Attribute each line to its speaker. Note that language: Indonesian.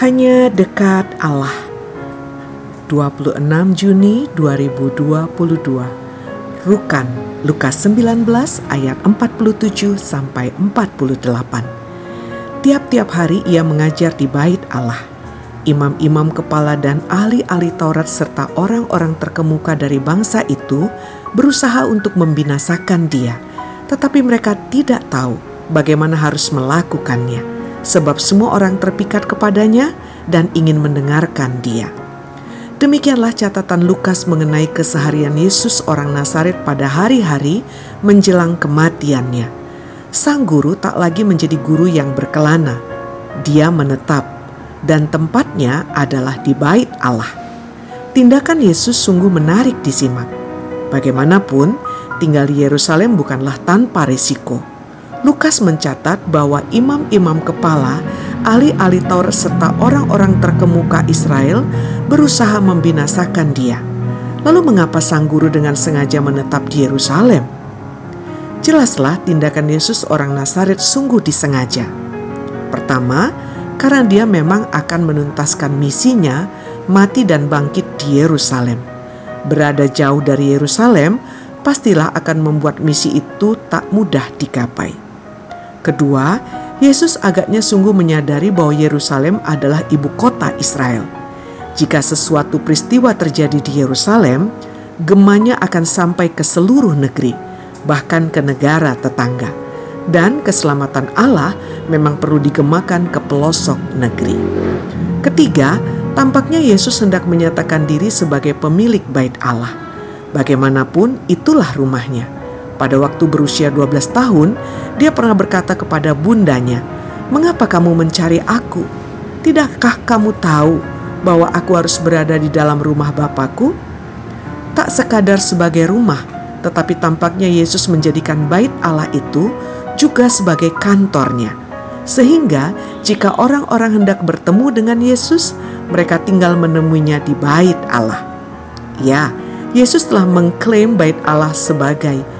Speaker 1: Hanya dekat Allah. 26 Juni 2022. Rukan Lukas 19 ayat 47 sampai 48. Tiap-tiap hari ia mengajar di bait Allah. Imam-imam kepala dan ahli-ahli Taurat serta orang-orang terkemuka dari bangsa itu berusaha untuk membinasakan dia, tetapi mereka tidak tahu bagaimana harus melakukannya, sebab semua orang terpikat kepadanya dan ingin mendengarkan dia. Demikianlah catatan Lukas mengenai keseharian Yesus orang Nazaret pada hari-hari menjelang kematiannya. Sang guru tak lagi menjadi guru yang berkelana. Dia menetap dan tempatnya adalah di bait Allah. Tindakan Yesus sungguh menarik disimak. Bagaimanapun, tinggal di Yerusalem bukanlah tanpa risiko. Lukas mencatat bahwa imam-imam kepala ahli-ahli Taurat serta orang-orang terkemuka Israel berusaha membinasakan dia. Lalu mengapa sang guru dengan sengaja menetap di Yerusalem? Jelaslah tindakan Yesus orang Nazaret sungguh disengaja. Pertama, karena dia memang akan menuntaskan misinya mati dan bangkit di Yerusalem. Berada jauh dari Yerusalem, pastilah akan membuat misi itu tak mudah digapai. Kedua, Yesus agaknya sungguh menyadari bahwa Yerusalem adalah ibu kota Israel. Jika sesuatu peristiwa terjadi di Yerusalem, gemanya akan sampai ke seluruh negeri, bahkan ke negara tetangga. Dan keselamatan Allah memang perlu digemakan ke pelosok negeri. Ketiga, tampaknya Yesus hendak menyatakan diri sebagai pemilik bait Allah. Bagaimanapun, itulah rumahnya pada waktu berusia 12 tahun, dia pernah berkata kepada bundanya, "Mengapa kamu mencari aku? Tidakkah kamu tahu bahwa aku harus berada di dalam rumah Bapakku?" Tak sekadar sebagai rumah, tetapi tampaknya Yesus menjadikan bait Allah itu juga sebagai kantornya. Sehingga jika orang-orang hendak bertemu dengan Yesus, mereka tinggal menemuinya di bait Allah. Ya, Yesus telah mengklaim bait Allah sebagai